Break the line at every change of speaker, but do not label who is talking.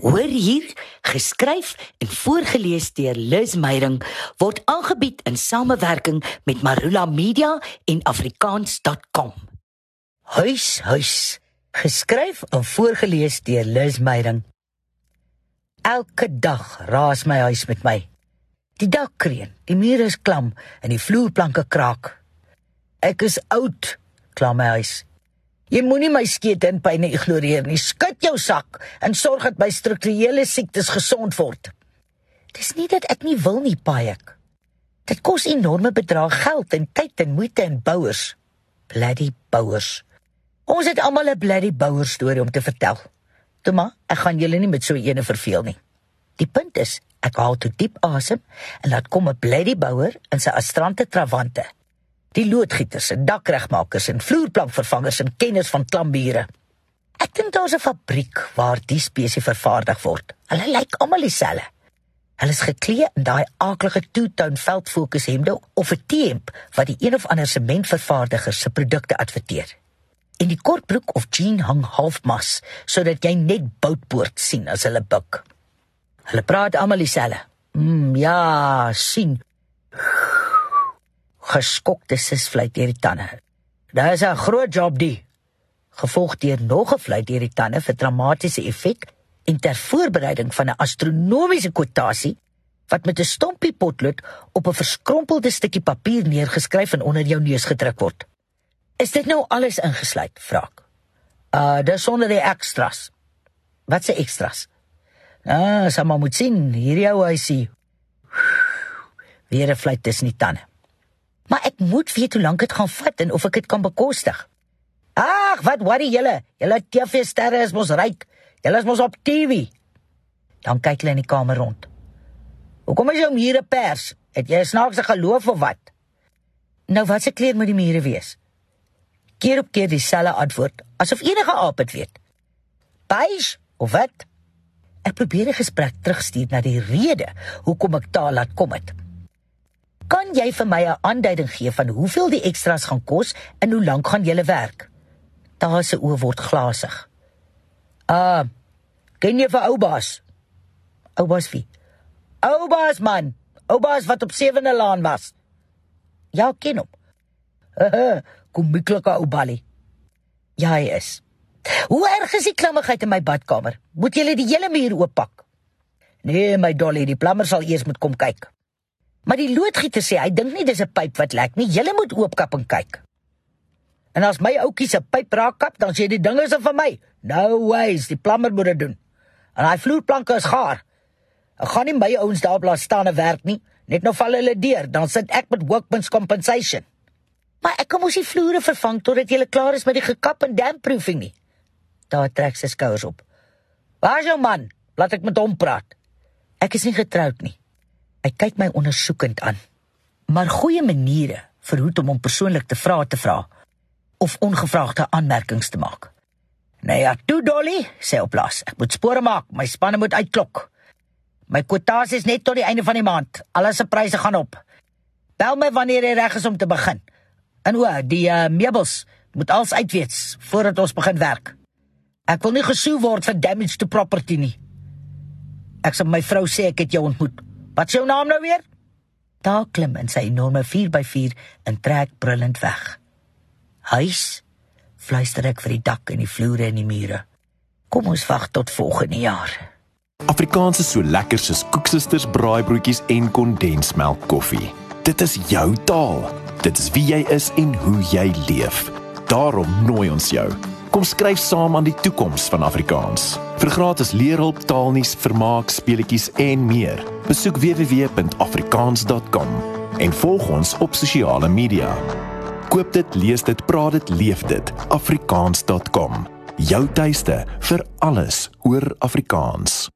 Hoor hier, geskryf en voorgeles deur Liz Meyering word aangebied in samewerking met Marula Media en afrikaans.com. Huis, huis. Geskryf en voorgeles deur Liz Meyering. Elke dag raas my huis met my. Die dak kreun, die mure is klam en die vloerplanke kraak. Ek is oud, kla my huis. Jy moenie my skeet in pyne ignoreer nie. Skud jou sak en sorg dat my strukturele siektes gesond word. Dis nie dat ek nie wil nie, Payek. Dit kos enorme bedrae geld en tyd en moeite en bouers. Bloody bouers. Ons het almal 'n bloody bouer storie om te vertel. Toe maar, ek gaan julle nie met so 'n ene verveel nie. Die punt is, ek haal toe diep asem en laat kom 'n bloody bouer in sy astrante travante die loodgieters en dakregmakers en vloerplankvervangers en kenners van klambiere. Ek dink daar's 'n fabriek waar die spesie vervaardig word. Hulle lyk almal dieselfde. Hulle is geklee in daai aaklige two-tone veldfokus hemde of 'n T-hemp wat die een of ander sementvervaardiger se produkte adverteer. En die kortbroek of jean hang halfmas sodat jy net boutpoort sien as hulle buik. Hulle praat almal dieselfde. Mm, ja, sien geskokte sisvlei deur die tande. Daar is 'n groot job die gevolg deur nog 'n vlei deur die tande vir dramatiese effek en ter voorbereiding van 'n astronomiese kwotasie wat met 'n stompie potlood op 'n verskrompelde stukkie papier neergeskryf en onder jou neus gedruk word. Is dit nou alles ingesluit, vra ek. Uh, dis sonder die extras. Wat se extras? Ah, sama moet sien, hier jou huisie. Weer 'n vlei tussen die tande. Moet weet hoe lank dit gaan vat en of ek dit kan bekostig. Ag, wat worry julle? Julle TV-sterre is mos ryk. Julle is mos op TV. Dan kyk hulle in die kamer rond. Hoekom is jou mure pers? Het jy 'n snaakse geloof of wat? Nou wat se kleer moet die mure wees? Keer op keer dieselfde antwoord, asof enige aap dit weet. Beige of wat? Ek probeer die gesprek terugstuur na die rede hoekom ek taal laat kom het. Kan jy vir my 'n aanduiding gee van hoeveel die ekstra's gaan kos en hoe lank gaan julle werk? Daar se oë word glasig. Ah, uh, ken jy vir Oubaas? Oubaas wie? Oubaas man, Oubaas wat op sewende laan was. Ja, ken hom. Kom miklike Oubali. Ja, hy is. Hoe erg is die klammigheid in my badkamer? Moet jy die hele muur ooppak? Nee, my dolly, die plammer sal eers moet kom kyk. Maar die loodgieter sê hy dink nie dis 'n pyp wat lek nie. Jy moet oopkap en kyk. En as my ouetjie se pyp raak kap, dan sê die dinge is vir my. No ways, die plammer moet dit doen. En daai vloerplanke is gaar. Ek gaan nie my ouens daar blaas staan en werk nie. Net nou val hulle deur, dan sit ek met workman's compensation. Maar ek kan mos die vloere vervang totdat jy klaar is met die gekap en dampproofing nie. Daar trek sy skouers op. Waar is jou man? Laat ek met hom praat. Ek is nie getroud nie. Hy kyk my ondersoekend aan. Maar goeie maniere verhoed hom om persoonlik te vra te vra of ongevraagde aanmerkings te maak. Nee ja, toe Dolly, sê op las. Ek moet spore maak, my spanne moet uitklok. My kwotasie is net tot die einde van die maand. Alles se pryse gaan op. Bel my wanneer jy reg is om te begin. En o, die uh, meubels moet als uitweets voordat ons begin werk. Ek wil nie gesou word vir damage to property nie. Ek sê my vrou sê ek het jou ontmoet. Wat is jou naam nou weer? Daar klim in sy enorme 4x4 en trek brullend weg. Huis fluister ek vir die dak en die vloere en die mure. Kom ons wag tot volgende jaar.
Afrikaans is so lekker soos koeksisters, braaibroodjies en kondensmelk koffie. Dit is jou taal. Dit is wie jy is en hoe jy leef. Daarom nooi ons jou. Kom skryf saam aan die toekoms van Afrikaans. Vir gratis leerhulp, taalnuus, vermaak, speletjies en meer. Besoek www.afrikaans.com en volg ons op sosiale media. Koop dit, lees dit, praat dit, leef dit. afrikaans.com. Jou tuiste vir alles oor Afrikaans.